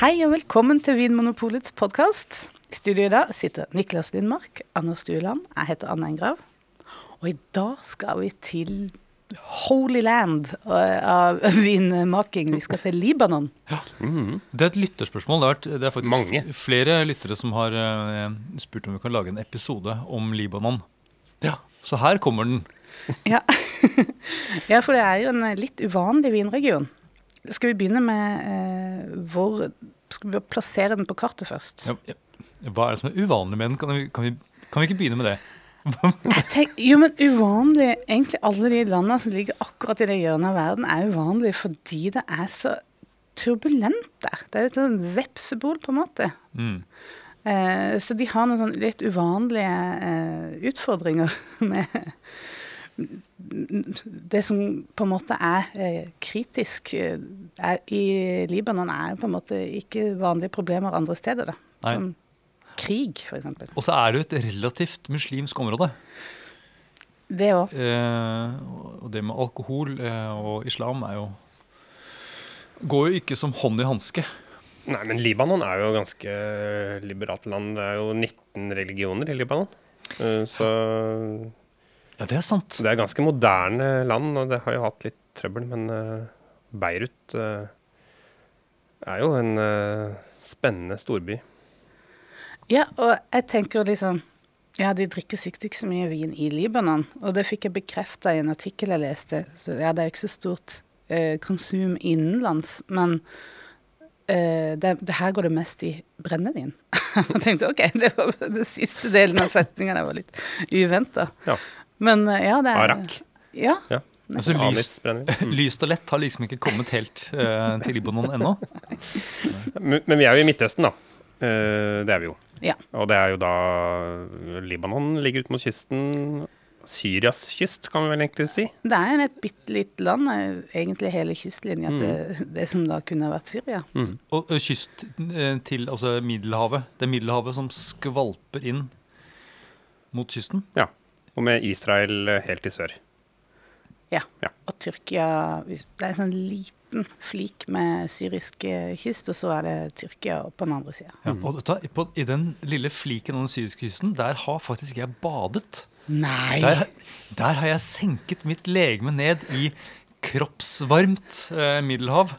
Hei og velkommen til Vinmonopolets podkast. I studio i dag sitter Niklas Lindmark, Anders Stueland, jeg heter Anne Engrav. Og i dag skal vi til Holy Land eh, av vinmaking. Vi skal til Libanon. Ja, Det er et lytterspørsmål. Det er, vært- det er faktisk Mange. flere lyttere som har eh, spurt om vi kan lage en episode om Libanon. Ja, Så her kommer den. Ja. ja, for det er jo en litt uvanlig vinregion. Skal vi begynne med eh, hvor Skal vi plassere den på kartet først? Ja, ja. Hva er det som er uvanlig med den? Kan vi, kan vi, kan vi ikke begynne med det? Jeg tenk, jo, men uvanlig Egentlig alle de landene som ligger akkurat i det hjørnet av verden, er uvanlig fordi det er så turbulent der. Det er jo et sånn vepsebol, på en måte. Mm. Eh, så de har noen sånn litt uvanlige eh, utfordringer med det som på en måte er eh, kritisk eh, er, i Libanon, er på en måte ikke vanlige problemer andre steder. da. Nei. Som krig, f.eks. Og så er det jo et relativt muslimsk område. Det òg. Eh, og det med alkohol eh, og islam er jo Går jo ikke som hånd i hanske. Nei, men Libanon er jo ganske liberalt land. Det er jo 19 religioner i Libanon. Så Ja, det er sant. det er ganske moderne land, og det har jo hatt litt trøbbel. Men eh, Beirut eh, er jo en eh, spennende storby. Ja, og jeg tenker liksom Ja, de drikker sikkert ikke så mye vin i Libanon. Og det fikk jeg bekrefta i en artikkel jeg leste. Så ja, det er jo ikke så stort eh, konsum innenlands, men eh, det, det her går det mest i brennevin. jeg tenkte OK, det var den siste delen av setninga det var litt uventa. Ja. Men eh, ja, det er Arak. Ja. Ja. Altså, lyst, lyst og lett har liksom ikke kommet helt uh, til Libanon ennå. Men men vi er jo i Midtøsten, da. Uh, Det er vi jo. Ja. Og det er jo da Libanon ligger ut mot kysten. Syrias kyst, kan vi vel egentlig si. Det er et bitte lite land, egentlig hele kystlinja Mm. til det som da kunne vært Syria. Og, og kyst til altså Middelhavet. Det er Middelhavet som skvalper inn mot kysten. Ja. Og med Israel eh, helt i sør. Ja. Ja. Og Tyrkia Det er en sånn liten flik med syrisk eh, kyst, og så er det Tyrkia på den andre sida. Ja, og dette, på, I den lille fliken av den syriske kysten, der har faktisk jeg badet. Nei! Der, der har jeg senket mitt legeme ned i kroppsvarmt eh, middelhav.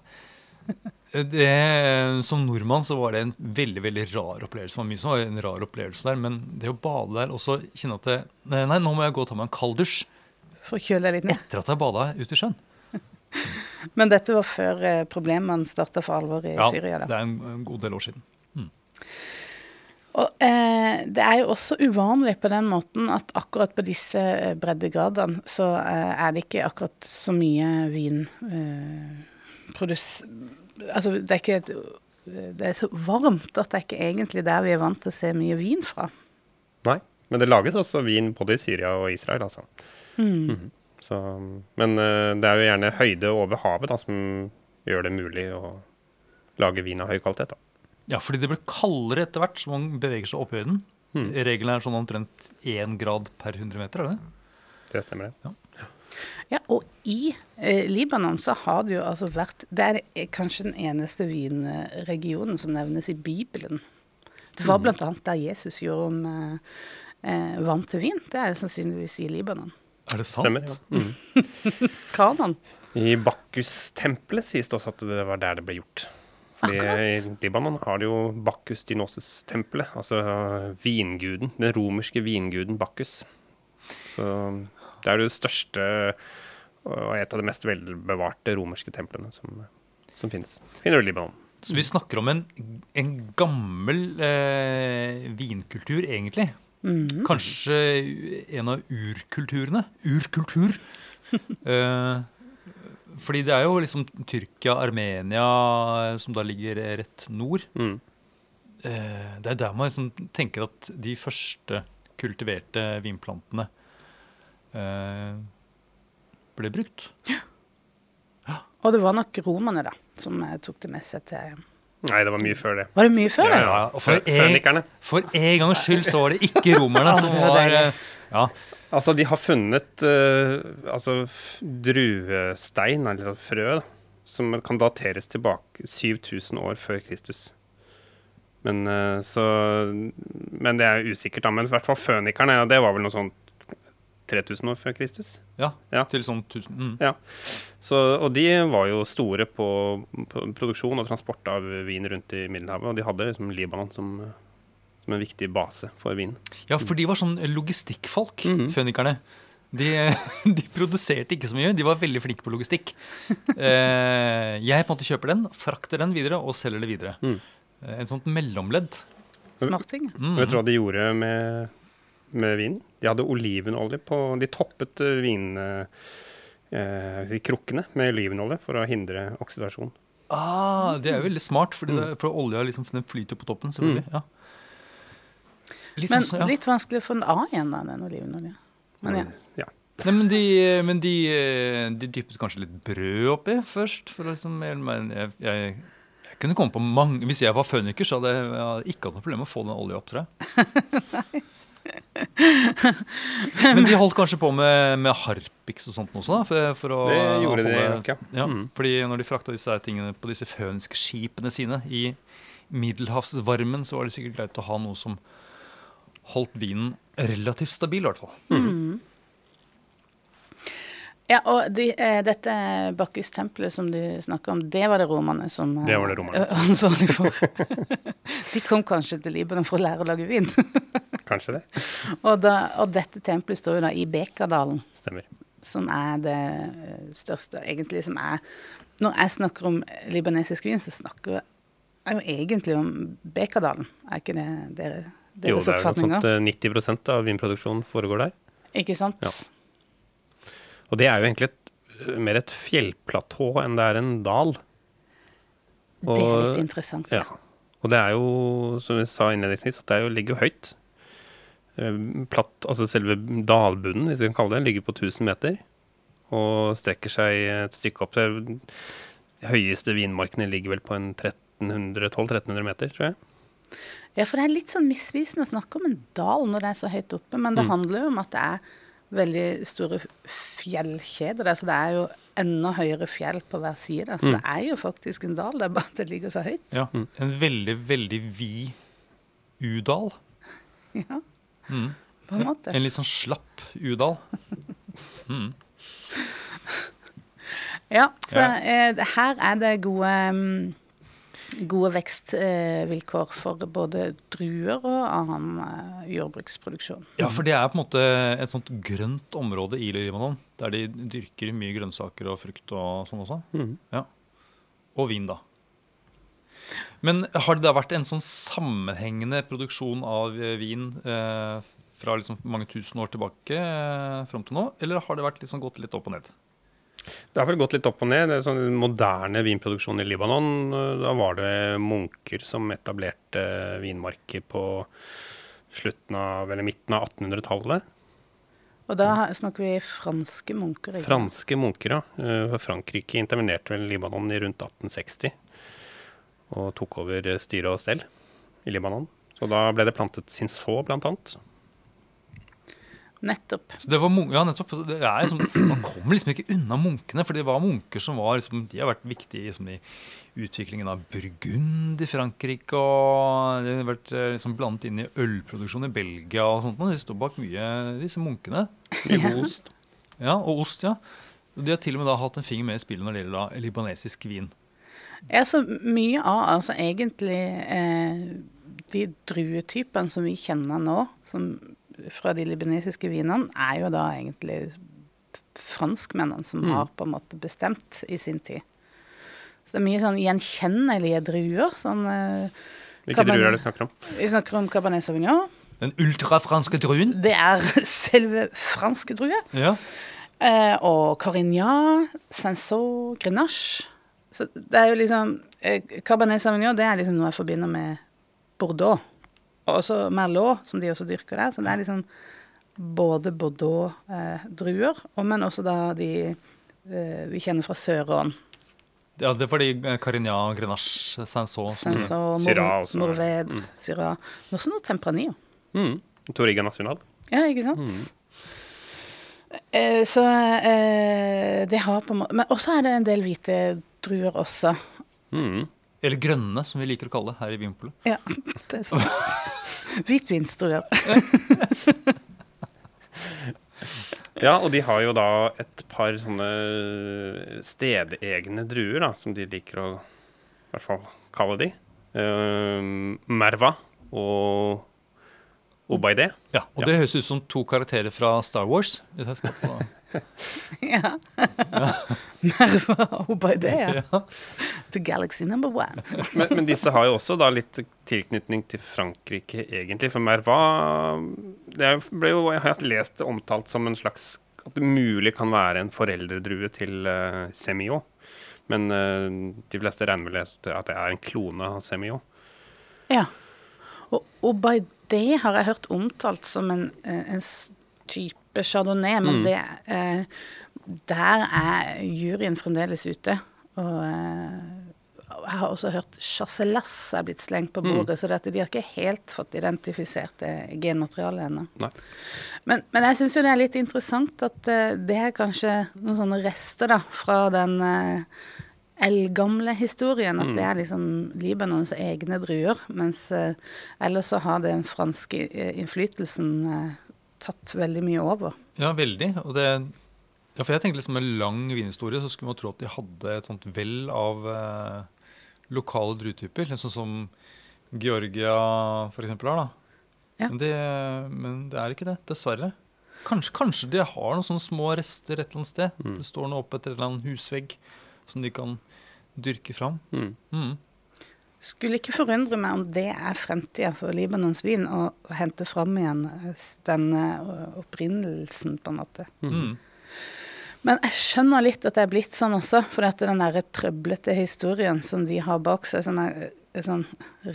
Det, som nordmann så var det en veldig veldig rar opplevelse. Det var mye som var en rar opplevelse der, Men det å bade der og så kjenne at det, Nei, nå må jeg gå og ta meg en kald dusj For å kjøle deg litt ned. etter at jeg bada ute i sjøen. Men dette var før eh, problemene starta for alvor i Ja, Syria. det er en, en god del år siden. Og eh, det er jo også uvanlig på den måten at akkurat på disse eh, breddegradene så eh, er det ikke akkurat så mye vinproduksjon eh. Altså, det er ikke et det er så varmt at det er ikke egentlig der vi er vant til å se mye vin fra. Nei. Men det lages også vin både i Syria og Israel, altså. Mhm. Så, men eh, det er jo gjerne høyde over havet da, som gjør det mulig å lage vin av høy kvalitet. Da. Ja, fordi det blir kaldere etter hvert som man beveger seg opp i høyden. Mm. Regelen er sånn omtrent én grad per 100 meter, er det det? Det stemmer, det. Ja, og i eh, Libanon så har det jo altså vært Det er eh, kanskje den eneste vinregionen som nevnes i Bibelen. Det var blant annet der Jesus gjorde om eh, eh, vann til vin. Det er sannsynligvis i Libanon. Er det sant? Stemmer, ja. Mm. Kanan. I Bakkus-tempelet sies det også at det var der det ble gjort. Fordi Akkurat. I Libanon har de jo Bakkus Dinosus-tempelet, altså vinguden, den romerske vinguden Bakkus. Så det er det største og et av de mest velbevarte romerske templene som, som finnes. Finner du Libanon. Så vi snakker om en, en gammel eh, vinkultur, egentlig. Kanskje en av urkulturene. Urkultur. eh, fordi det er jo liksom Tyrkia, Armenia, eh, som da ligger rett nord. Mm. Eh, det er der man liksom tenker at de første kultiverte vinplantene eh, ble brukt. Og det var nok romerne, da, som eh, tok det med seg til Nei, det var mye før det. Var det mye før det? Ja, ja. for en-. For en gangs skyld så var det ikke romerne som var eh, Ja, Altså, de har funnet uh, altså, druestein, eller frø, da, som kan dateres tilbake 7000 år før Kristus. Men, så, men det er usikkert, da. Men i hvert fall fønikerne, ja, det var vel noe sånt 3000 år før Kristus. Ja, Ja. til sånn 1000. Mm. Ja. Så, og de var jo store på, på produksjon og transport av vin rundt i Middelhavet. Og de hadde liksom Libanon som, som en viktig base for vin. Ja, for de var sånn logistikkfolk, Mhm. fønikerne. De, de produserte ikke så mye, de var veldig flinke på logistikk. Eh, jeg på en måte kjøper den, frakter den videre og selger det videre. Mm. Eh, En sånt mellomledd. Smarting. Mm. Vet du hva de gjorde med, med vinen? De hadde olivenolje på De toppet vinkrukkene. Eh, eh, krukkene med olivenolje for å hindre oksidasjon. Ah, det er jo veldig smart, fordi Mm. det, for olja liksom, den flyter på toppen, selvfølgelig. Ja. Litt Men sånn, ja. litt vanskelig å få den av igjen, da, den olivenolja. Men ja. ja. Nei, men de, men de, eh, de dyppet kanskje litt brød oppi først. For liksom, men jeg, jeg, jeg kunne komme på mange Hvis jeg var føniker, så hadde jeg, jeg hadde ikke hatt noe problem med å få den olja opp, tror jeg. men de holdt kanskje på med, med harpiks og sånt også, da? For, for å Det gjorde de nok, ja. Ja, Mm. fordi når de frakta disse tingene på disse føniske skipene sine i middelhavsvarmen, så var det sikkert greit å ha noe som holdt vinen relativt stabil, i hvert fall. Mm. Ja, og de, eh, dette Bakkus-tempelet som du snakker om, det var det romerne som eh, Det var det romerne. er ansvarlig for. de kom kanskje til Libanon for å lære å lage vin. Kanskje det. og, da, og dette tempelet står jo da i Bekadalen, Stemmer. som er det eh, største, egentlig, som er Når jeg snakker om libanesisk vin, så snakker jeg jo egentlig om Bekadalen. Er ikke det dere, Jo, det er jo noe at sånt eh, 90% av vinproduksjonen foregår der. Ikke sant? Ja. Og det er jo egentlig et, mer et fjellplatå enn det er en dal. det er litt Og- interessant. Ja. Og det er jo, som vi sa innledningsvis, at det jo, ligger jo høyt. Eh, Platt, altså selve dalbunnen, hvis vi kan kalle det, ligger på 1000 meter. Og strekker seg et stykke opp til De høyeste vinmarkene ligger vel på en 1200-1300 meter, tror jeg. Ja, for det er litt sånn misvisende å snakke om en dal når det er så høyt oppe, men det Mm. handler jo om at det er veldig store fjellkjeder der, så det er jo enda høyere fjell på hver side. der. Så Mm. det er jo faktisk en dal, det er bare at det ligger så høyt. Ja, En veldig, veldig vid udal. Ja, Mm. på en måte. En litt sånn slapp udal. Mm. Ja, så Ja. eh, her er det gode, mm, gode vekstvilkår for både druer og annen eh, jordbruksproduksjon. Ja, for det er på en måte et sånt grønt område i Libanon, der de dyrker mye grønnsaker og frukt og sånn også. Mm. Ja. Og vin, da. Men har det da vært en sånn sammenhengende produksjon av eh, vin eh, fra liksom mange tusen år tilbake eh, fram til nå, eller har det vært liksom gått litt opp og ned? Det har vel gått litt opp og ned. Det er sånn moderne vinproduksjon i Libanon. Da var det munker som etablerte vinmarker på slutten av, eller midten av 1800-tallet. Og da snakker vi franske munker. ikke? Franske munker, ja. Eh, Frankrike intervenerte vel Libanon i rundt 1860 og tok over styre og stell i Libanon. Så da ble det plantet sinså, blant annet. Nettopp. Så det var ja, nettopp. Det er liksom, man kommer liksom ikke unna munkene, for det var munker som var liksom, de har vært viktige liksom, i utviklingen av Burgund i Frankrike, og de har vært eh, liksom, blandet inn i ølproduksjon i Belgia og sånt. og De står bak mye, disse munkene. Mye Ja. ost. Ja, og ost, ja. De har til og med da hatt en finger med i spillet når det gjelder da, libanesisk vin. Ja, så mye av altså egentlig eh, de druetypene som vi kjenner nå, som fra de libanesiske vinene, er jo da egentlig franskmennene som Mm. har på en måte bestemt i sin tid. Så det er mye sånn gjenkjennelige druer. Sånn, eh, Hvilke druer er det snakker om? vi snakker om Cabernet Sauvignon. Den ultrafranske druen. Det er selve franske druer. Ja. Eh, og Carignan, Sanson, Grenache. Så det er jo liksom eh, Cabernet Sauvignon det er liksom noe jeg forbinder med Bordeaux. Og også Merlot, som de også dyrker der. Så det er liksom både Bordeaux-druer, og men også da de eh, vi kjenner fra Sør-Rån. ja, det er de eh, Carignan, Grenache, Sanson. Sanson, Syrah også. Morved, Mm. Syrah. Men også noe Tempranillo. Mm. Toriga National. Ja, ikke sant? Mm. Eh, så eh, det har på en måte Men også er det en del hvite druer også. Mm. Eller grønne, som vi liker å kalle det her i Vinpolet. Ja, det er sant. Hvitvinsdruer. Ja, og de har jo da et par sånne stedegne druer, da, som de liker å i hvert fall kalle de. Uh, Merva og Obaidé. Ja, Og Ja. det høres ut som to karakterer fra Star Wars. Hvis jeg skal få Ja. Merva ja. ja. To galaxy number one. Men, men disse har jo også da litt tilknytning til Frankrike, egentlig. For Merva Det ble jo, jeg har lest det omtalt som en slags At det mulig kan være en foreldredrue til uh, Semillon. Men uh, de fleste regner vel at det er en klone av Semillon. Ja. Og Obaidé har jeg hørt omtalt som en, eh, en s- type chardonnay, men Mm. det eh, Der er juryen fremdeles ute. Og eh, jeg har også hørt chasselas er blitt slengt på Mm. bordet, så det de har ikke helt fått identifisert det genmaterialet ennå. Men, men jeg syns jo det er litt interessant at eh, det er kanskje noen sånne rester da, fra den uh, eldgamle historien. At Mm. det er liksom Libanons egne druer. Mens eh, ellers så har den franske eh, innflytelsen eh, tatt veldig mye over. Ja, veldig. Og det, ja, for jeg tenker liksom Med lang vinhistorie så skulle man tro at de hadde et sånt vell av eh, lokale druetyper. Sånn som Georgia f.eks. har. da. Ja. Men, det, men det er ikke det, dessverre. Kanskje, kanskje de har noen sånne små rester et eller annet sted. Mm. Det står noe oppe etter en eller annen husvegg som de kan dyrke fram. Mm. Mm. Skulle ikke forundre meg om det er fremtida for Libanons vin, å å hente fram igjen denne den eh, opprinnelsen, på en måte. Mm. Men jeg skjønner litt at det er blitt sånn også, for at den der trøblete historien som de har bak seg, som er en sånn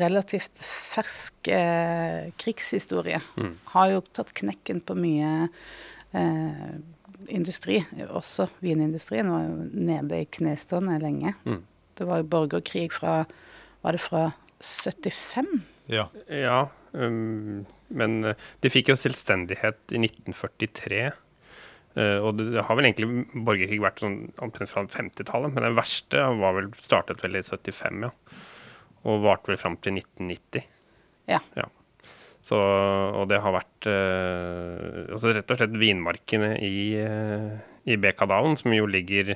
relativt fersk eh, krigshistorie, Mm. har jo tatt knekken på mye eh, industri. Også vinindustrien var jo nede i knestående lenge. Mm. Det var jo borgerkrig fra Var det fra 75? Ja. Ja, um, men uh, de fikk jo selvstendighet i 1943. Uh, og det, det har vel egentlig borgerkrig vært sånn omtrent fra 50-tallet, men det verste var vel startet vel i 75, ja. Og varte vel fram til 1990. Ja. Så, og det har vært uh, altså rett og slett vinmarkene i, uh, i Bekadalen, som jo ligger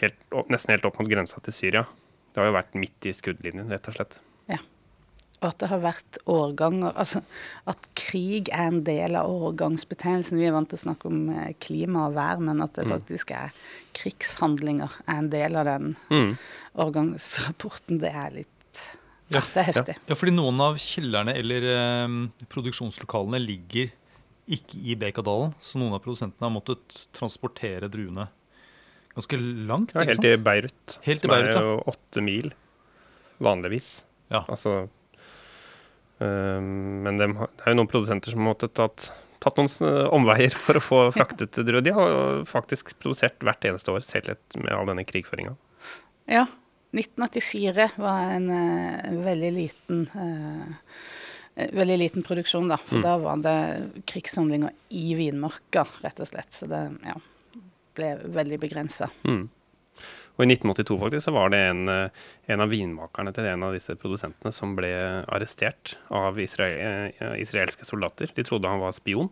helt, nesten helt opp mot grensa til Syria. Det har jo vært midt i skuddlinjen, rett og slett. Ja. Og at det har vært årganger Altså at krig er en del av årgangsbetegnelsen. Vi er vant til å snakke om eh, klima og vær, men at det Mm. faktisk er krigshandlinger er en del av den Mm. årgangsrapporten. Det er litt Ja, Det er heftig. Ja, fordi noen av kjellerne eller eh, produksjonslokalene ligger ikke i Bekadalen, så noen av produsentene har måttet transportere druene ganske langt. Ja, helt til Beirut. Helt til som Beirut, er jo åtte mil, vanligvis. Ja. Altså øh, Men de, det er jo noen produsenter som har måttet tatt, tatt noen omveier for å få fraktet druer. De har faktisk produsert hvert eneste år, selv med all denne krigføringa. Ja. 1984 var en, eh, en veldig liten uh, Veldig liten produksjon, da. For Mm. da var det krigshandlinger i vinmarka, rett og slett. Så det ja, ble veldig begrensa. Mm. Og i 1982 faktisk så var det en, eh, en av vinmakerne til en av disse produsentene som ble arrestert av israel, eh, israelske soldater. De trodde han var spion.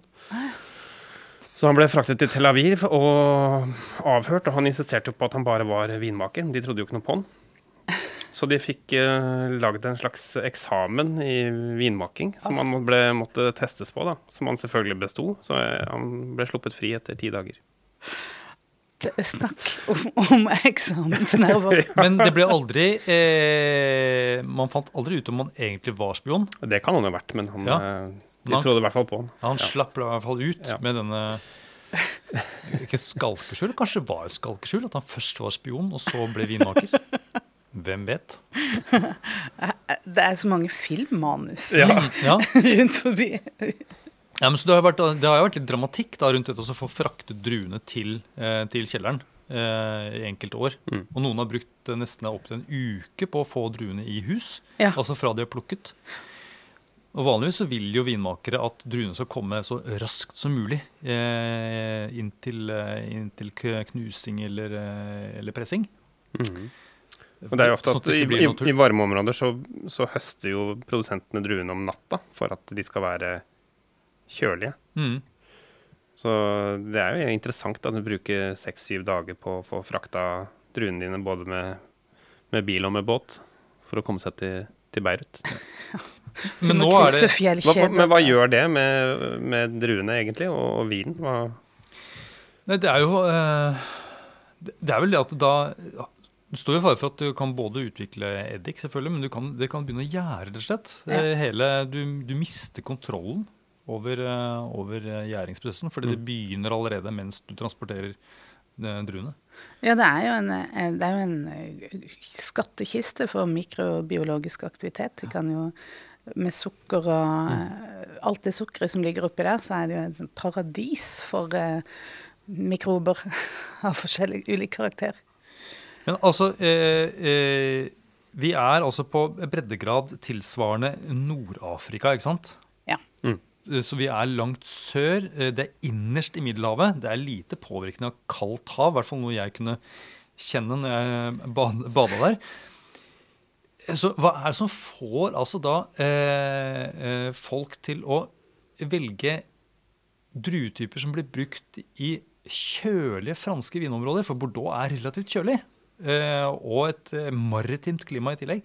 Så han ble fraktet til Tel Aviv og avhørt, og han insisterte på at han bare var vinmaker. De trodde jo ikke noe på han. Så de fikk uh, lagd en slags eksamen i vinmaking som han ble, måtte testes på, da. Som han selvfølgelig besto. Så han ble sluppet fri etter ti dager. Snakk om, om eksamensnerver. Men det ble aldri eh, Man fant aldri ut om han egentlig var spion. Det kan han jo ha vært, men han, Ja. eh, de han- trodde i hvert fall på han. Han Ja. slapp i hvert fall ut Ja. med denne Ikke et skalkeskjul, kanskje det var et skalkeskjul? At han først var spion, og så ble vinmaker? Hvem vet? Det er så mange filmmanus Ja. Ja. rundt forbi. Ja, men så det, har vært, det har jo vært litt dramatikk da rundt dette å få fraktet druene til, eh, til kjelleren eh, i enkelte år. Mm. Og noen har brukt nesten nesten opptil en uke på å få druene i hus, Ja. altså fra de er plukket. Og Vanligvis så vil jo vinmakere at druene skal komme så raskt som mulig eh, inn, til, eh, inn til knusing eller, eh, eller pressing. Og det er jo ofte Sånn at i, i varme områder så, så høster jo produsentene druene om natta for at de skal være kjølige. Mm. Så det er jo interessant at du bruker seks-syv dager på å få frakta druene dine både med, med bil og med båt for å komme seg til, til Beirut. Ja. Men nå er det Hva, men hva gjør det med, med druene egentlig, og, og vinen? Hva, Nei, det er jo eh, det- er vel det at da ja, Du står i fare for at du kan både utvikle eddik, selvfølgelig, men du kan, det kan begynne å gjære, rett og slett. Ja. Eh, Hele, du, du mister kontrollen over, eh, over eh, gjæringsprosessen, fordi det begynner allerede mens du transporterer eh, druene. Ja, det er jo en, det er jo en skattkiste for mikrobiologisk aktivitet. De kan jo med sukker og eh, alt det sukkeret som ligger oppi der, så er det jo et paradis for eh, mikrober av forskjellig ulik karakter. Men altså eh, eh, Vi er altså på breddegrad tilsvarende Nord-Afrika, ikke sant? Eh, Så vi er langt sør. Eh, Det er innerst i Middelhavet. Det er lite påvirkning av kaldt hav, i hvert fall noe jeg kunne kjenne når jeg bad- bada der. Eh, Så hva er det som får altså da eh, eh, folk til å velge druetyper som blir brukt i kjølige franske vinområder? For Bordeaux er relativt kjølig. eh, Og et eh, maritimt klima i tillegg.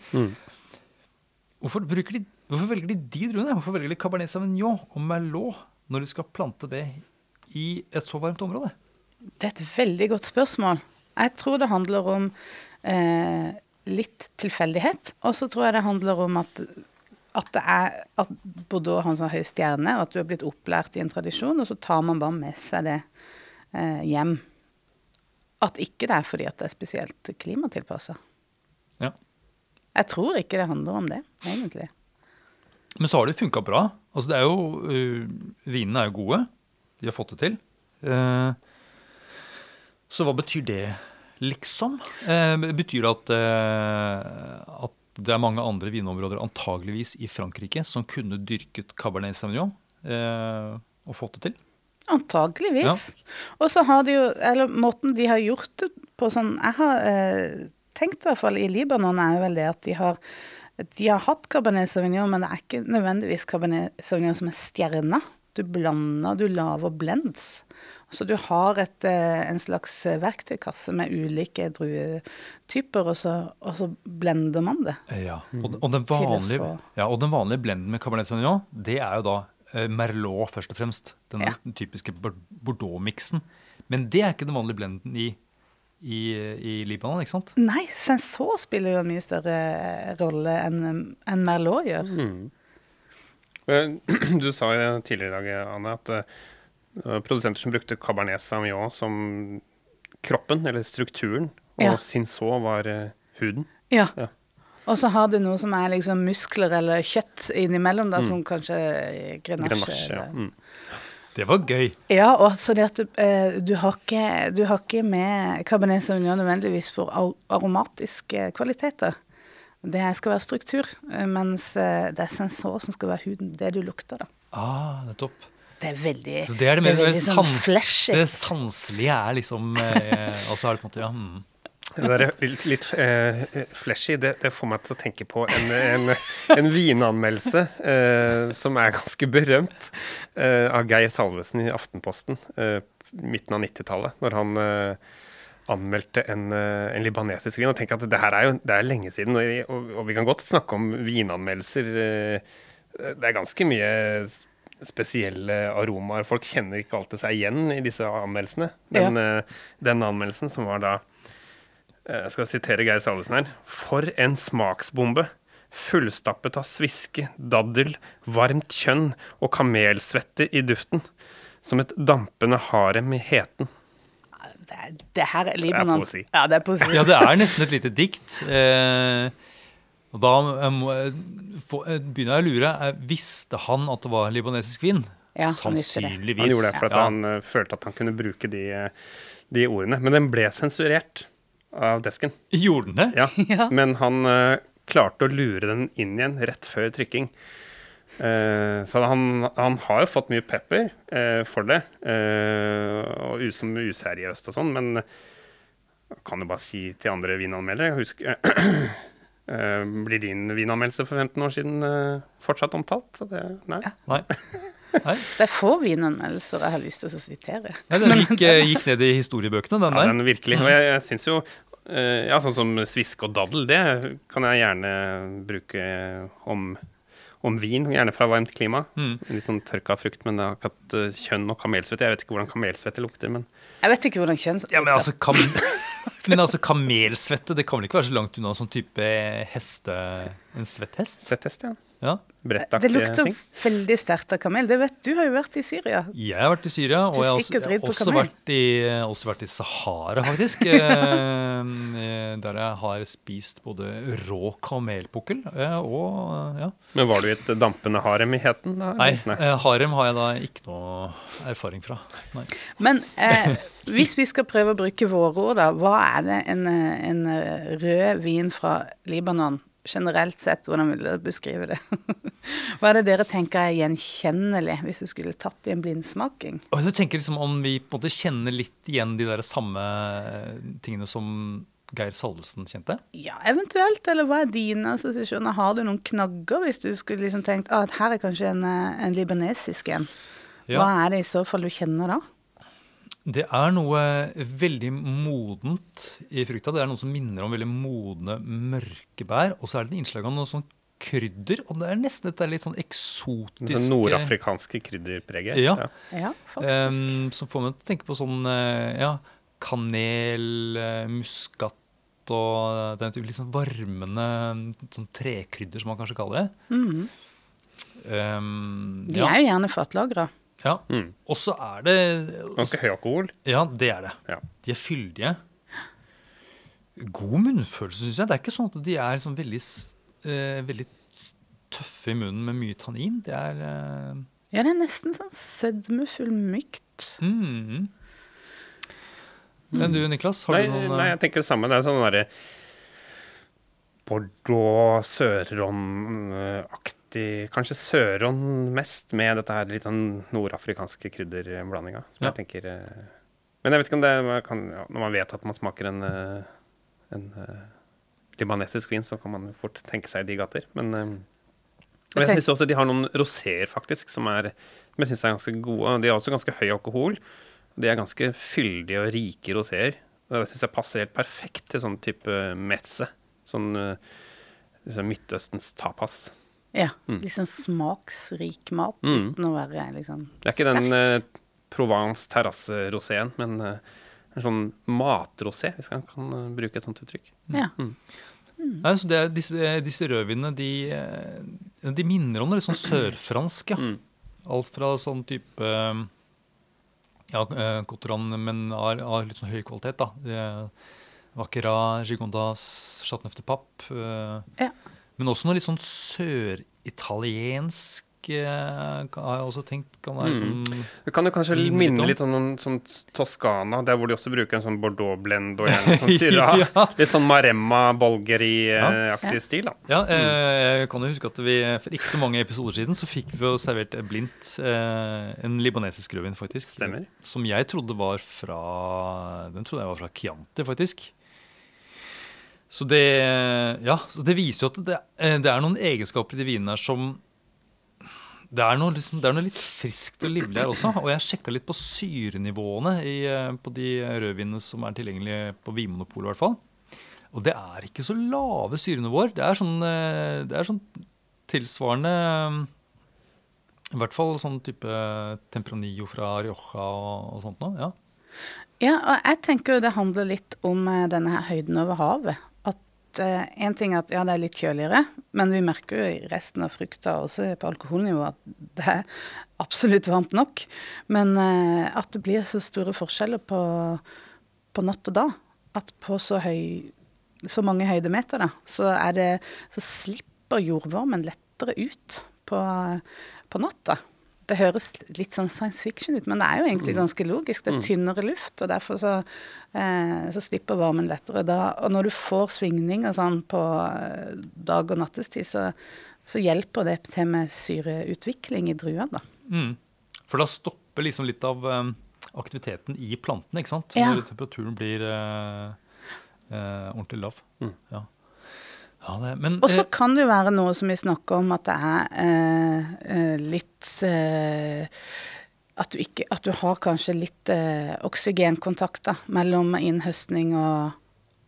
Hvorfor, bruker de, hvorfor velger de de druene? Hvorfor velger de Cabernet Sauvignon og Merlot når de skal plante det i et så varmt område? Det er et veldig godt spørsmål. Jeg tror det handler om eh, litt tilfeldighet. Og så tror jeg det handler om at, at, det er, at Bordeaux har en sånn høy stjerne, og at du har blitt opplært i en tradisjon, og så tar man bare med seg det eh, hjem. At ikke det er fordi at det er spesielt klimatilpassa. Ja. Jeg tror ikke det handler om det, egentlig. Men så har det funka bra. Altså det er jo, uh, Vinene er jo gode. De har fått det til. Uh, så hva betyr det, liksom? Uh, betyr det at, at det er mange andre vinområder, antageligvis i Frankrike, som kunne dyrket Cabernet Sauvignon og fått det til? Antageligvis. Og så har de jo Eller måten de har gjort det på sånn Jeg har tenkt i hvert fall i Libanon er jo vel det at de har de har hatt Cabernet Sauvignon, men det er ikke nødvendigvis Cabernet Sauvignon som er stjerna. Du blander, du lager blends. Så du har et, eh, en slags verktøykasse med ulike druetyper, og så, og så blender man det. Ja, og, og, den vanlige, ja, og den vanlige blenden med Cabernet Sauvignon, det er jo da eh, Merlot først og fremst. Den Ja. typiske Bordeaux-miksen. Men det er ikke den vanlige blenden i, i, i Libanon, ikke sant? Nei, sensor spiller jo en mye større rolle enn en Merlot gjør. Eh, Du sa jo tidligere i dag, Anne, at eh, produsenter som brukte Cabernet Sauvignon som kroppen, eller strukturen, og Ja. Cinsault var eh, huden. Ja. Ja. Og så har du noe som er liksom muskler eller kjøtt innimellom, da, som kanskje grenasje. grenasje Ja. eller- Mm. Det var gøy. Ja, og så det at du, eh, du, har ikke, du har ikke med Cabernet Sauvignon nødvendigvis for aromatiske kvaliteter. Det skal være struktur, eh, mens eh, det er sensor som skal være huden. Det du lukter, da. Ah, nettopp. Det er veldig Så det er det mer veldig sånn sans, flashy. det sanselige er liksom eh, Og så er det på en måte ja, mm. Det der litt, litt uh, flashy, det, det får meg til å tenke på en, en, en vinanmeldelse uh, som er ganske berømt, uh, av Geir Salvesen i Aftenposten midten av 90-tallet. Når han anmeldte en, en libanesisk vin. Og tenk at det her er jo det er lenge siden, og, og, og vi kan godt snakke om vinanmeldelser. Det er ganske mye spesielle aromaer. Folk kjenner ikke alltid seg igjen i disse anmeldelsene. Men eh, den anmeldelsen som var da Jeg skal sitere Geir Salvesen her. For en smaksbombe. Fullstappet av sviske, daddel, varmt kjønn og kamelsvette i duften. Som et dampende harem i heten. Det, er- det her er Libanon. poesi. Ja, det er poesi. Ja, det er nesten et lite dikt. Eh, og da eh, må jeg eh, begynner jeg å lure. Eh, visste han at det var libanesisk vin? Ja, han det. Sannsynligvis. Han gjorde det for at Ja. han uh, følte at han kunne bruke de, eh, de ordene. Men den ble sensurert av desken. Gjorde den det? Ja. Ja. Men han uh, klarte å lure den inn igjen rett før trykking. Uh, så han, han har jo fått mye pepper uh, for det, eh, og som useriøst og sånn, men kan jo bare si til andre vinanmeldere Husk Blir din vinanmeldelse for 15 år siden eh, fortsatt omtalt? Så det, nei. Nei. Nei. Det er få vinanmeldelser jeg har lyst til å sitere. Ja, den gikk, eh, gikk ned i historiebøkene, den der. Ja, den virkelig. Og jeg, jeg syns jo eh, Ja, sånn som svisk og daddel, det kan jeg gjerne bruke om, om vin. Gjerne fra varmt klima. Mm. Litt sånn tørka frukt, men det har ikke hatt eh, kjønn og kamelsvette. Jeg vet ikke hvordan kamelsvette lukter, men Jeg vet ikke hvordan kjønn Ja, men altså, kam men altså kamelsvette, det kan vel ikke være så langt unna sånn type heste... En svett hest? svetthest, ja. Ja. Det lukter ting. veldig sterkt av kamel. Det vet Du har jo vært i Syria. Jeg har vært i Syria, og jeg har også, jeg har også, vært i, også vært i Sahara, faktisk. eh, der jeg har spist både rå kamelpukkel eh, og ja. Men var du i et dampende harem i heten? Da? Nei, Nei, harem har jeg da ikke noe erfaring fra. Nei. Men eh, hvis vi skal prøve å bruke våre ord, da. Hva er det en, eh, en eh, rød vin fra Libanon generelt sett? Hvordan vil dere beskrive det? Hva er det dere tenker er gjenkjennelig, hvis du skulle tatt i en blindsmaking? Og jeg tenker liksom om vi på en måte kjenner litt igjen de der samme tingene som Geir Salvesen kjente? Ja, eventuelt. Eller hva er dine assosiasjoner? Har du noen knagger, hvis du skulle liksom tenkt at her er kanskje en, eh, en libanesisk en? Ja. Hva er det i så fall du kjenner da? Det er noe veldig modent i frukta. Det er noe som minner om veldig modne mørkebær. Og så er det et innslag av noe sånn krydder. Og det er nesten dette litt sånn eksotiske Det nordafrikanske krydderpreget. Ja. Ja, faktisk. um, som får meg til å tenke på sånn eh, ja, kanel, eh, muskat og den type litt sånn varmende sånn trekrydder, som man kanskje kaller det. Mm. Em, De ja, er jo gjerne fatlagra. Ja. Mm. Og så er det Ganske høy alkohol. Ja, det er det. Ja. De er fyldige. God munnfølelse, syns jeg. Det er ikke sånn at de er sånn veldig, eh, veldig tøffe i munnen med mye tannin. Det er eh, Ja, det er nesten sånn sødmefull mykt. mm. Men du, Niklas, har Nei, du noen nei, eh, jeg tenker det samme. Det er sånn derre Bordeaux, Sørron-aktig Kanskje søron mest, med dette her litt sånn nordafrikanske krydderblandinga. Som Ja. jeg tenker eh, Men jeg vet ikke om det kan, ja, Når man vet at man smaker en, eh, en eh, libanesisk vin, så kan man fort tenke seg de gater. Men og jeg syns også de har noen roséer, faktisk, som, er, som jeg syns er ganske gode. De har også ganske høy alkohol. De er ganske fyldige og rike roséer. Og det syns jeg passer helt perfekt til sånn type metze, Sånn uh, liksom Midtøstens tapas. Ja. Mm. Sånn smaksrik mat Mm. uten å være liksom Det er ikke den uh, Provence terrasse-roséen, men uh, en sånn matrosé, hvis man kan uh, bruke et sånt uttrykk. Ja. Nei, så det er, disse, disse rødvinene de, eh, de minner om det litt sånn sørfransk. Ja. Mm. Alt fra sånn type eh, ja, eh, Cotoran, men av, av litt sånn høy kvalitet. da. Det- Vaquera, Gigondas, Chateauneuf de Pape. eh, Ja. Men også noe litt sånn søritaliensk eh, har jeg også tenkt kan være Mm. sånn Det kan jo kanskje minne litt om. litt om noen sånn Toskana, der hvor de også bruker en sånn Bordeaux-blend og gjerne sånn Syrah. Ja. Litt sånn Maremma, Bolgeri-aktig Ja. stil, da. Ja, eh, jeg kan jo huske at vi for ikke så mange episoder siden så fikk vi jo servert blindt eh, en libanesisk rødvin, faktisk. Stemmer. Som jeg trodde var fra Den trodde jeg var fra Chianti, faktisk. Så det, ja, så det viser jo at det, eh, det er noen egenskaper i de vinene her som det er, noe, liksom, det er noe litt friskt og livlig her også. Og jeg sjekka litt på syrenivåene i, eh, på de rødvinene som er tilgjengelige på Vinmonopolet, hvert fall. Og det er ikke så lave syrenivåer. Det er sånn, eh, det er sånn tilsvarende I hvert fall sånn type Tempranillo fra Rioja og, og sånt noe. Ja. Ja, og jeg tenker jo det handler litt om denne her høyden over havet. At eh, en ting er at ja, det er litt kjøligere, men vi merker jo i resten av frukta, også på alkoholnivå, at det er absolutt varmt nok. Men eh, at det blir så store forskjeller på, på natt og dag, at på så høy så mange høydemeter, da, så, det, så slipper jordvarmen lettere ut på, på natta. Det høres litt sånn science fiction ut, men det er jo egentlig ganske logisk. Det er tynnere luft, og derfor så, eh, så slipper varmen lettere da. Og når du får svingninger sånn på eh, dag- og nattestid, så, så hjelper det til med syreutvikling i druene, da. Mm. For da stopper liksom litt av eh, aktiviteten i plantene, ikke sant? Ja. Når temperaturen blir eh, Eh, ordentlig lav. Mm. Ja. Ja men Og så eh, kan det jo være noe som vi snakker om, at det er eh, eh, litt eh, at, du ikke, at du har kanskje litt eh, oksygenkontakter mellom innhøstning og,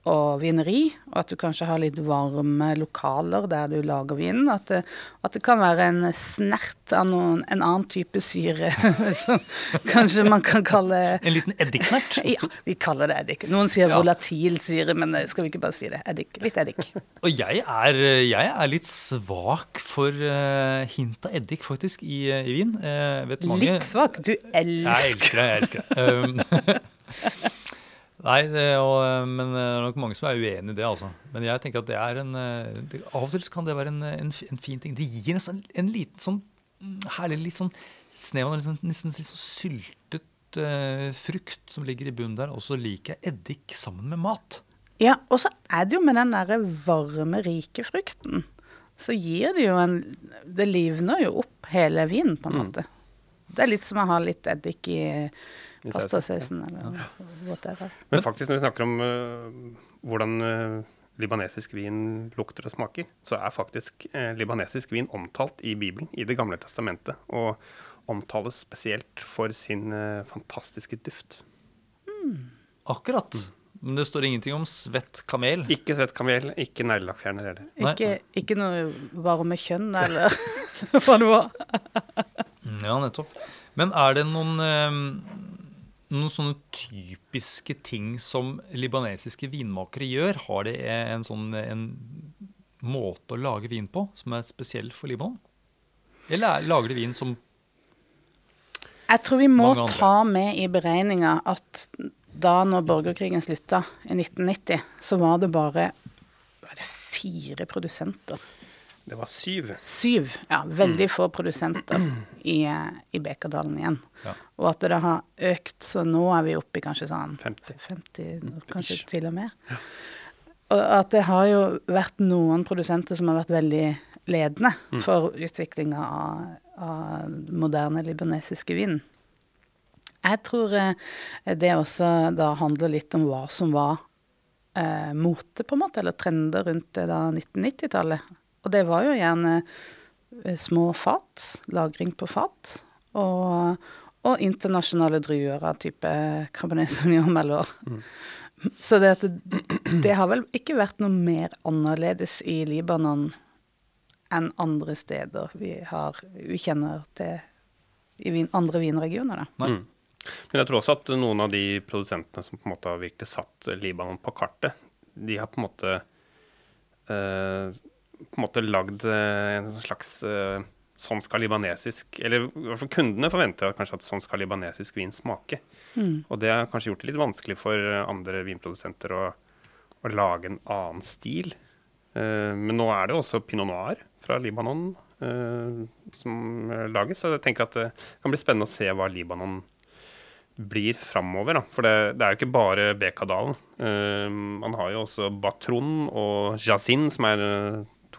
og vineri. Og at du kanskje har litt varme lokaler der du lager vinen. At det, at det kan være en snert av noen, en annen type syre som kanskje man kan kalle en liten eddiksnert. Ja, vi kaller det eddik. Noen sier Ja. volatil syre, men eh, skal vi ikke bare si det? Eddik. Litt eddik. Og jeg er, jeg er litt svak for uh, hint av eddik, faktisk, i, eh, i vin. Uh, Litt svak. Du elsker Jeg elsker det. jeg elsker det. Um, Nei, det, og, eh, men det er nok mange som er uenig i det. altså. Men jeg tenker at det er en eh, det, Av og til kan det være en, en, en fin ting. Det gir en, sånn, en liten sånn mm, herlig litt sånn snev av sånn, nesten litt sånn syltet uh, frukt som ligger i bunnen der. Og så liker jeg eddik sammen med mat. Ja, og så er det jo med den derre varme, rike frukten. Så gir det jo en Det livner jo opp hele vinen, på en måte. Det er litt som å ha litt eddik I pastasausen eller whatever. Men faktisk, når vi snakker om uh, hvordan uh, libanesisk vin lukter og smaker, så er faktisk øh, libanesisk vin omtalt i Bibelen, i Det gamle testamentet, og omtales spesielt for sin øh, fantastiske duft. Akkurat. Men det står ingenting om svett kamel. Ikke svett kamel, ikke neglelakkfjerner heller. Ikke, ikke noe varme kjønn eller hva det var. Mm, Ja, nettopp. Men er det noen, eh, noen sånne typiske ting som libanesiske vinmakere gjør? Har de en sånn en måte å lage vin på som er spesiell for Libanon? Eller er- lager de vin som Jeg tror vi må ta med i beregninga at da når borgerkrigen slutta i 1990, så var det bare var det fire produsenter. Det var syv. Syv. Ja, veldig få produsenter i, i Bekadalen igjen. Ja. Og at det har økt, så nå er vi oppe i kanskje sånn 50. 50, kanskje Ish. til og mer. Og at det har jo vært noen produsenter som har vært veldig ledende for utviklinga av, av moderne libanesiske vin. Jeg tror eh, det også da handler litt om hva som var eh, mote, på en måte, eller trender rundt 1990-tallet. Og det var jo gjerne eh, små fat, lagring på fat, og, og internasjonale druer av type Cabernet Sauvignon eller Så det, at det, det har vel ikke vært noe mer annerledes i Libanon enn andre steder vi, har, vi kjenner til i vin, andre vinregioner. Da. Mm. Men jeg tror også at noen av de produsentene som på en måte har virkelig satt Libanon på kartet, de har på en måte eh, på en måte lagd eh, en slags eh, Sånn skal libanesisk Eller i hvert fall kundene forventer kanskje at sånn skal libanesisk vin smake. Og det har kanskje gjort det litt vanskelig for eh, andre vinprodusenter å, å lage en annen stil. Men nå er det også pinot noir fra Libanon som lages, så jeg tenker at det kan bli spennende å se hva Libanon blir framover. Da. For det, det er jo ikke bare Bekadalen. Uh, man har jo også Batron og Jazin, som er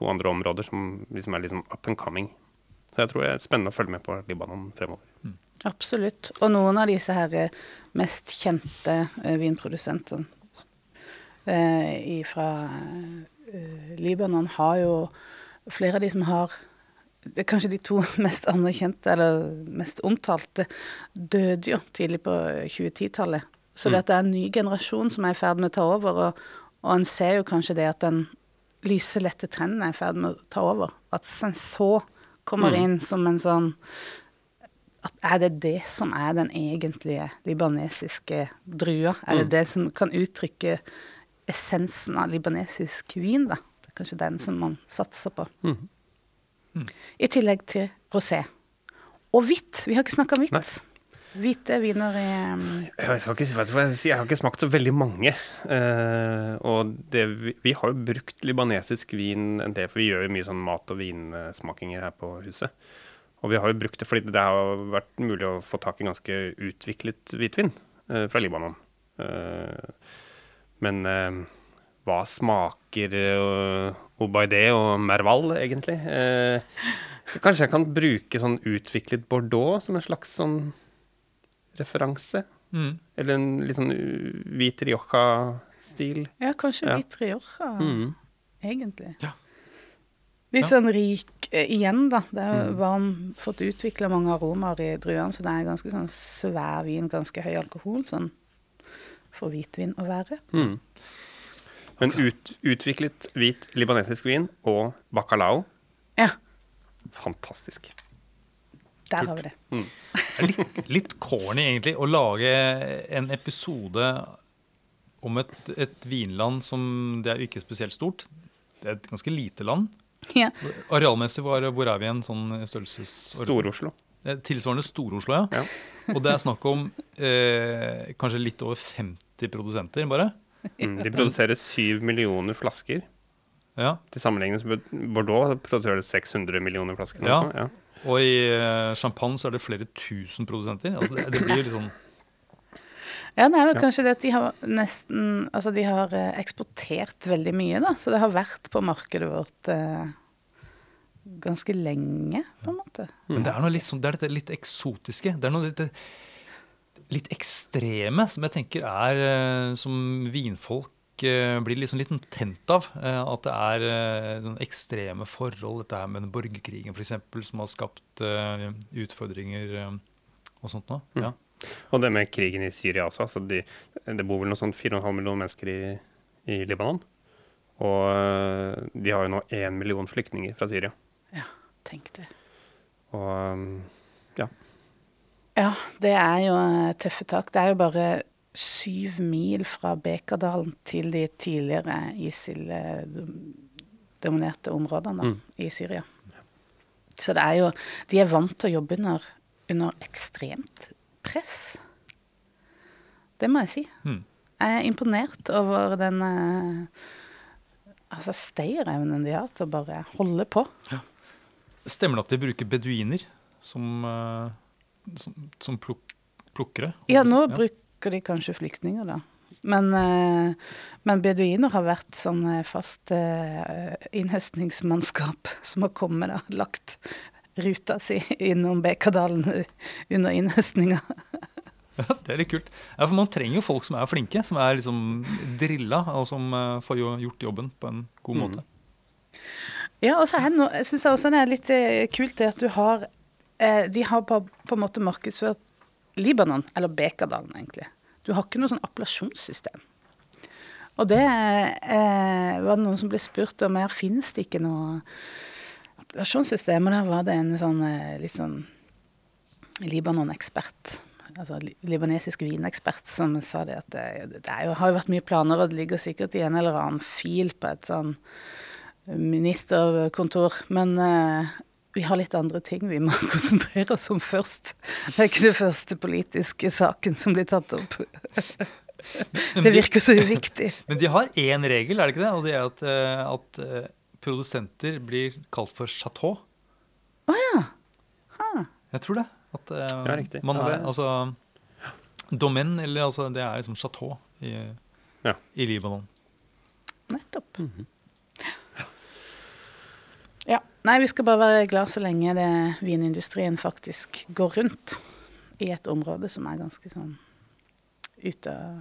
to andre områder som liksom er liksom up and coming. Så jeg tror det er spennende å følge med på Libanon fremover. Absolutt. Og noen av disse her eh, mest kjente eh, vinprodusentene eh, fra eh, Libanon har jo Flere av de som har det er Kanskje de to mest anerkjente, eller mest omtalte, døde jo tidlig på 2010-tallet. Så det at det er en ny generasjon som er i ferd med å ta over, og, og en ser jo kanskje det at den lyse, lette trendene er i ferd med å ta over. At Sensor kommer inn som en sånn at er det det som er den egentlige libanesiske drua? Er det det som kan uttrykke essensen av libanesisk vin, da? Det er kanskje den som man satser på. I tillegg til rosé. Og hvitt. Vi har ikke snakka om Nei. hvitt. Hvite viner i Jeg skal ikke si jeg har ikke smakt så veldig mange. Uh, og det, vi, vi har jo brukt libanesisk vin en del, for vi gjør jo mye sånn mat- og vinsmakinger her på huset. Og vi har jo brukt det fordi det har vært mulig å få tak i ganske utviklet hvitvin uh, fra Libanon. Uh, men hva smaker Obaidé og Merval, egentlig? Kanskje jeg kan bruke sånn utviklet Bordeaux som en slags sånn referanse? Mm. Eller en litt sånn hvit Rioja stil. Ja, kanskje Ja. hvit Rioja, Mm. egentlig. Ja. Litt Ja. sånn rik eh, igjen, da. Det er Mm. varm, fått utvikla mange aromaer i druene, så det er ganske sånn svær vin, ganske høy alkohol, sånn for hvitvin å være. Mm. Men ut, utviklet hvit libanesisk vin og bacalao, Ja, fantastisk. Der har vi det. Mm. Det er litt, litt corny egentlig å lage en episode om et, et vinland som Det er jo ikke spesielt stort. Det er et ganske lite land. Ja. Arealmessig, hvor, hvor er vi igjen? Sånn størrelses... Stor-Oslo. Eh, Tilsvarende Stor-Oslo, ja. Ja. Og det er snakk om eh, kanskje litt over 50 produsenter, bare. Mm. De produserer 7 millioner flasker. Ja. Til sammenligning med Bordeaux produserer 600 millioner flasker. nå. Ja. Og i eh, champagne så er det flere tusen produsenter. Altså det, det blir jo litt sånn Ja, det er vel Ja. kanskje det at de har nesten Altså, de har eh, eksportert veldig mye, da. Så det har vært på markedet vårt eh, ganske lenge, på en måte. Men det er noe litt sånn, det er dette litt eksotiske. Det er noe litt, litt ekstreme som jeg tenker er eh, Som vinfolk eh, blir liksom litt tent av. eh, At det er noen ekstreme forhold. Dette her med den borgerkrigen f.eks. som har skapt eh, utfordringer eh, og sånt noe. Ja. Og det med krigen i Syria også. Altså de, det bor vel noe sånt 4,5 millioner mennesker i, i Libanon. Og de har jo nå én million flyktninger fra Syria. Ja, tenk det. Og um, ja. Ja, det er jo eh, tøffe tak. Det er jo bare syv mil fra Bekadalen til de tidligere ISIL-dominerte områdene Mm. i Syria. Så det er jo De er vant til å jobbe under, under ekstremt press. Det må jeg si. Mm. Jeg er imponert over den eh, altså stayerevnen de har til å bare holde på. Stemmer det at de bruker beduiner som, eh, som, som pluk, plukkere? Ja, nå bruker de kanskje flyktninger, da. Men, eh, men beduiner har vært sånn eh, fast eh, innhøstningsmannskap som har kommet og lagt ruta si innom Bekadalen under innhøstninga. Ja, det er litt kult. Ja, for Man trenger jo folk som er flinke, som er liksom drilla, og som får jo gjort jobben på en god Mm. måte. Ja, og så det jeg også det er litt kult det at du har eh, De har på, på en måte markedsført Libanon, eller Bekadalen egentlig. Du har ikke noe sånn appellasjonssystem. Og det eh, var det noen som ble spurt om her finnes det ikke noe appellasjonssystem. Og der var det en sånn eh, litt sånn Libanon-ekspert, altså li libanesisk vinekspert, som sa det at det, det er jo, har jo vært mye planer, og det ligger sikkert i en eller annen fil på et sånn ministerkontor. Men eh, vi har litt andre ting vi må konsentrere oss om først. Det er ikke den første politiske saken som blir tatt opp. Det virker så uviktig. Men de har én regel, er det ikke det? Og det er at, eh, at eh, produsenter blir kalt for chateau. Å ja. Ha. Jeg tror det. At uh, Ja, riktig. man er altså Domaine, eller altså Det er liksom chateau i, Ja. i Libanon. Nettopp. Ja. Nei, vi skal bare være glad så lenge det vinindustrien faktisk går rundt i et område som er ganske sånn ute av,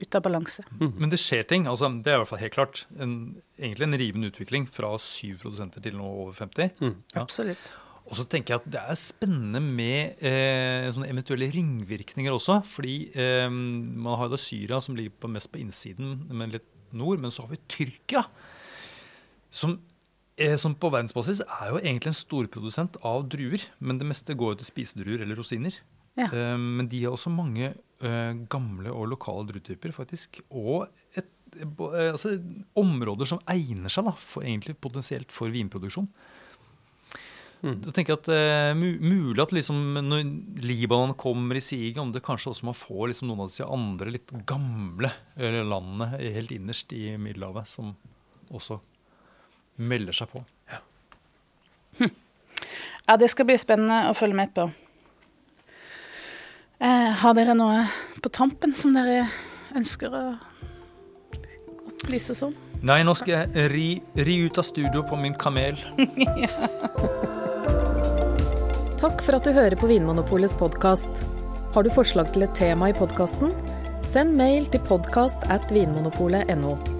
ut av balanse. Men det skjer ting. altså Det er i hvert fall helt klart. En, egentlig en rivende utvikling fra syv produsenter til nå over 50. Mm. Ja. Absolutt. Og så tenker jeg at det er spennende med eh, sånne eventuelle ringvirkninger også. Fordi eh, man har jo da Syria som ligger på, mest på innsiden, men litt nord. Men så har vi Tyrkia, som, som på verdensbasis er jo egentlig en storprodusent av druer. Men det meste går jo til spisedruer eller rosiner. Ja. Eh, men de har også mange eh, gamle og lokale druetyper, faktisk. Og et, eh, altså, områder som egner seg da, for, egentlig potensielt for vinproduksjon. Mm. Da tenker jeg at uh, Mulig at liksom, når Libanon kommer i siget, om det kanskje også man får liksom, noen av disse andre litt gamle eh, landene helt innerst i Middelhavet, som også melder seg på. Ja, det skal bli spennende å følge med på. Eh, har dere noe på tampen som dere ønsker å opplyse oss om? Nei, nå skal jeg ri, ri ut av studio på min kamel. Takk for at du hører på Vinmonopolets podkast. Har du forslag til et tema i podkasten? Send mail til podkast at vinmonopolet.no.